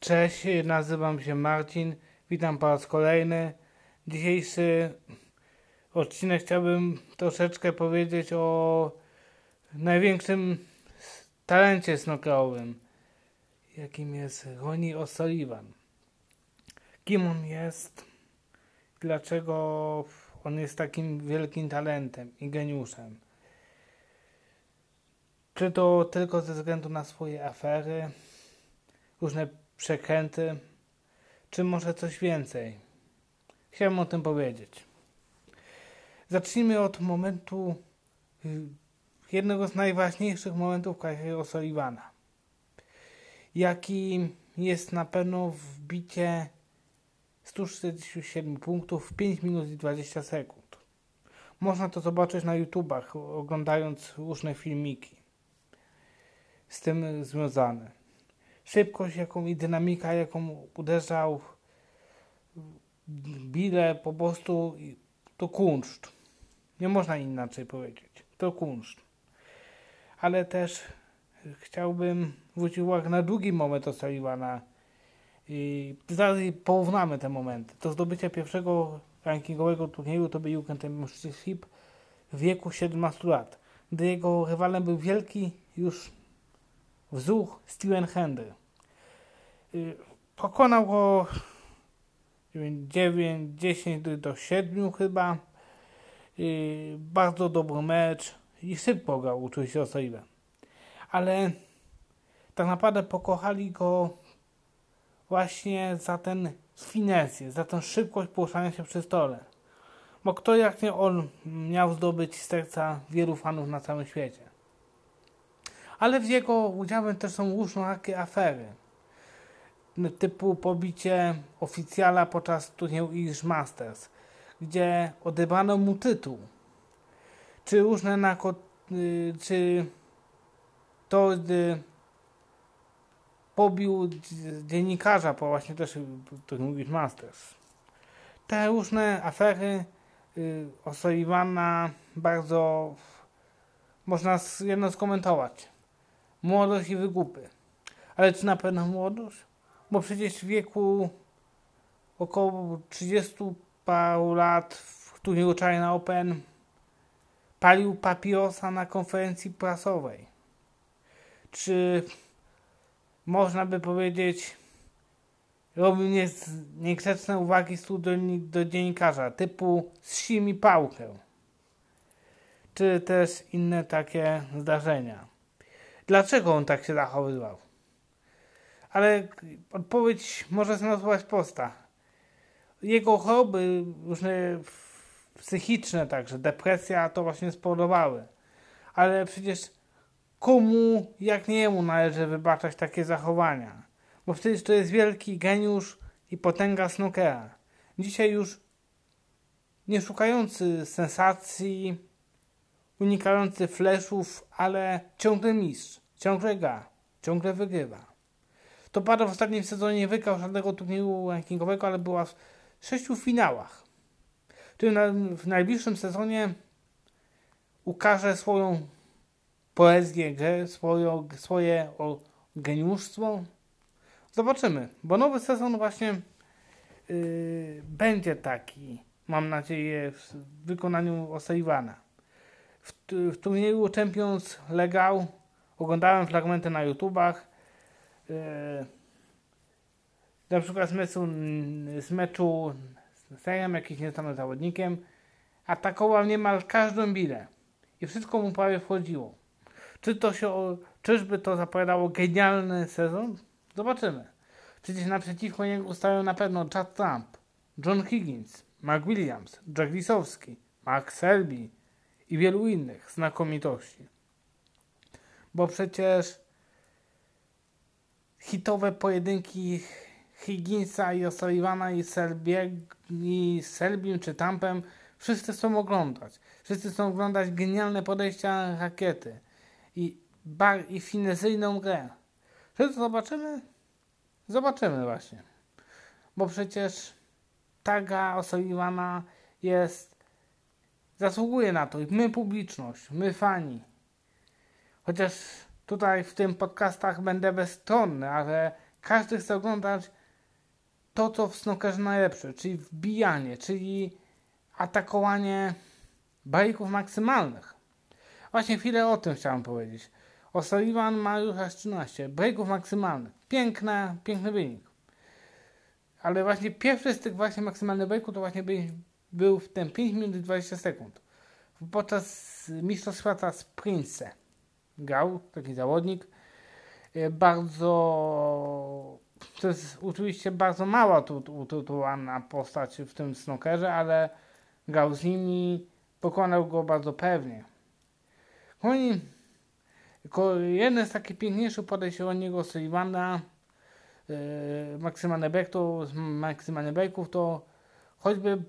Cześć, nazywam się Marcin. Witam po raz kolejny. Dzisiejszy odcinek chciałbym troszeczkę powiedzieć o największym talencie snookerowym, jakim jest Ronnie O'Sullivan. Kim on jest? Dlaczego on jest takim wielkim talentem i geniuszem? Czy to tylko ze względu na swoje afery, różne przekręty, czy może coś więcej? Chciałbym o tym powiedzieć. Zacznijmy od momentu, y, jednego z najważniejszych momentów kariery O'Sullivana, jaki jest na pewno wbicie 147 punktów w 5 minut i 20 sekund. Można to zobaczyć na YouTubach, oglądając różne filmiki z tym związane. Szybkość jaką i dynamika, jaką uderzał bile, po prostu to kunszt. Nie można inaczej powiedzieć. To kunszt. Ale też chciałbym zwrócić uwagę na drugi moment O'Sullivana. I zaraz porównamy te momenty. To zdobycie pierwszego rankingowego turnieju to był UK Championship w wieku 17 lat, gdy jego rywalem był wielki już wzór Steven Hendry. Y, pokonał go 9, 10 do 7 chyba. Y, bardzo dobry mecz i szybko grał oczywiście O'Sullivan. Ale tak naprawdę pokochali go właśnie za ten finesję, za tę szybkość poruszania się przy stole. Bo kto jak nie on miał zdobyć serca wielu fanów na całym świecie. Ale z jego udziałem też są różnorakie afery. Typu pobicie oficjala podczas turnieju Irish Masters, gdzie odebrano mu tytuł. Czy różne nako... Y, czy to gdy pobił dziennikarza po właśnie też turnieju Irish Masters. Te różne afery y, O'Sullivana bardzo można jedno skomentować młodość i wygupy. Ale czy na pewno młodość? Bo przecież w wieku około 30 paru lat w turnieju China Open palił papierosa na konferencji prasowej. Czy można by powiedzieć robił nie, niegrzeczne uwagi do, do dziennikarza typu zsi mi pałkę czy też inne takie zdarzenia. Dlaczego on tak się zachowywał? Ale odpowiedź może znaleźć prosta. Jego choroby różne psychiczne także, depresja to właśnie spowodowały. Ale przecież komu jak nie jemu należy wybaczać takie zachowania? Bo przecież to jest wielki geniusz i potęga snookera. Dzisiaj już nie szukający sensacji, unikający fleszów, ale ciągle mistrz, ciągle gra, ciągle wygrywa. To pada w ostatnim sezonie nie wygrał żadnego turnieju rankingowego, ale była w sześciu finałach. Którym w najbliższym sezonie ukaże swoją poezję, grę, swoją, swoje o, geniuszstwo. Zobaczymy, bo nowy sezon właśnie yy, będzie taki, mam nadzieję, w wykonaniu O'Sullivana w, w turnieju Champions Legal oglądałem fragmenty na YouTubach. Yy, na przykład z meczu, z meczu z Sejem, jakimś nieznanym zawodnikiem, atakował niemal każdą bilę i wszystko mu prawie wchodziło. Czy to się, czyżby to zapowiadało genialny sezon? Zobaczymy. Przecież naprzeciwko niego stają na pewno Chad Trump, John Higgins, Mark Williams, Jack Lisowski, Mark Selby, i wielu innych znakomitości. Bo przecież hitowe pojedynki Higginsa i O'Sullivana i, i Selbim czy Tampem wszyscy chcą oglądać. Wszyscy chcą oglądać genialne podejścia rakiety i, bar, i finezyjną grę. Czy to zobaczymy? Zobaczymy właśnie. Bo przecież ta gra O'Sullivana jest zasługuje na to i my publiczność, my fani. Chociaż tutaj w tym podcastach będę bezstronny, ale każdy chce oglądać to, co w snookerze najlepsze, czyli wbijanie, czyli atakowanie breaków maksymalnych. Właśnie chwilę o tym chciałem powiedzieć. O'Sullivan ma już aż 13 breaków maksymalnych. Piękne, piękny wynik. Ale właśnie pierwszy z tych właśnie maksymalnych breaków to właśnie był w ten 5 minut i 20 sekund. Podczas Mistrzostw Świata z Prince grał taki zawodnik. E, bardzo to jest oczywiście bardzo mała utytułowana postać w tym snookerze, ale grał z nimi, pokonał go bardzo pewnie. Oni, jeden z takich piękniejszych podejść od niego Sullivana, yy, maksymalny back to, z maksymalny backów to choćby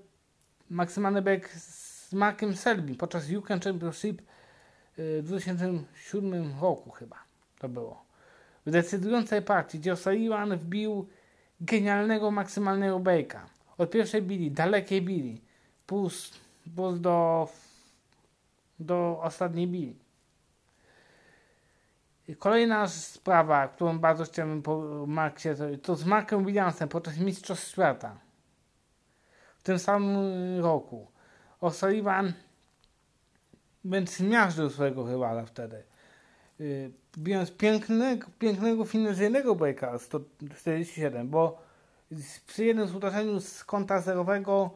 maksymalny back z Markiem Selby podczas UK Championship w 2007 roku chyba to było. W decydującej partii, gdzie O'Sullivan wbił genialnego maksymalnego bejka. Od pierwszej bili, dalekiej bili, plus, plus do, do ostatniej bili. Kolejna sprawa, którą bardzo chciałbym po Marksie, to z Markiem Williamsem podczas Mistrzostw Świata. W tym samym roku. O'Sullivan będzie zmiażdżył swojego rywala wtedy. Y, bijąc pięknego, pięknego finezyjnego breaka 147, bo przy jednym z uderzeniu z kąta zerowego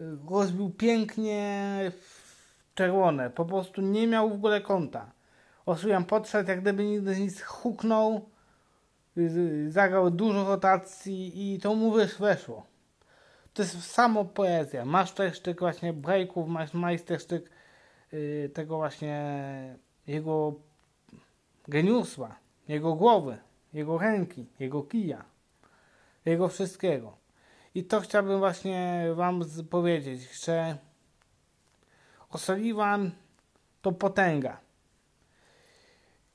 y, rozbił pięknie czerwone. Po prostu nie miał w ogóle kąta. Osurian podszedł, jak gdyby nigdy nic huknął, y, zagrał dużo rotacji i to mu weszło. To jest samo poezja. Masz też sztyk właśnie breaków, masz majstersztyk tego właśnie jego geniusła, jego głowy, jego ręki, jego kija, jego wszystkiego. I to chciałbym właśnie Wam powiedzieć, że O'Sullivan to potęga,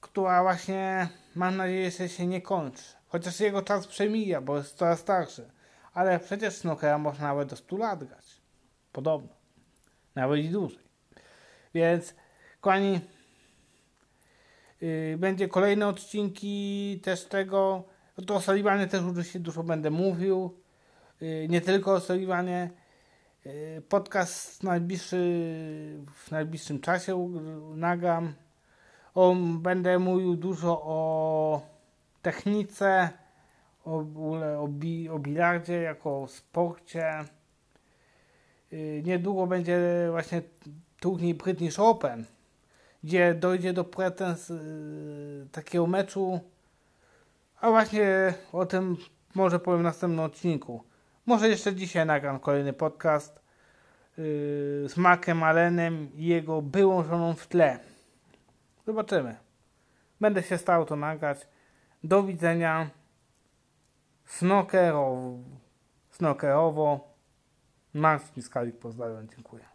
która właśnie mam nadzieję, że się nie kończy. Chociaż jego czas przemija, bo jest coraz starszy. Ale przecież snookera można nawet do 100 lat grać. Podobno. Nawet i dłużej. Więc, kochani, Y, będzie kolejne odcinki też tego. To o Sullivanie też oczywiście dużo będę mówił. Y, nie tylko o Sullivanie. Y, podcast najbliższy, w najbliższym czasie nagram. O, będę mówił dużo o technice, o, o, bi, o bilardzie jako o sporcie. Niedługo będzie właśnie turniej British Open gdzie dojdzie do pretens yy, takiego meczu. A właśnie o tym może powiem w następnym odcinku. Może jeszcze dzisiaj nagram kolejny podcast yy, z Markiem Allenem i jego byłą żoną w tle. Zobaczymy. Będę się starał to nagrać. Do widzenia. Snookerowo. Snookerowo. Marcin Skalik pozdrawiam. Dziękuję.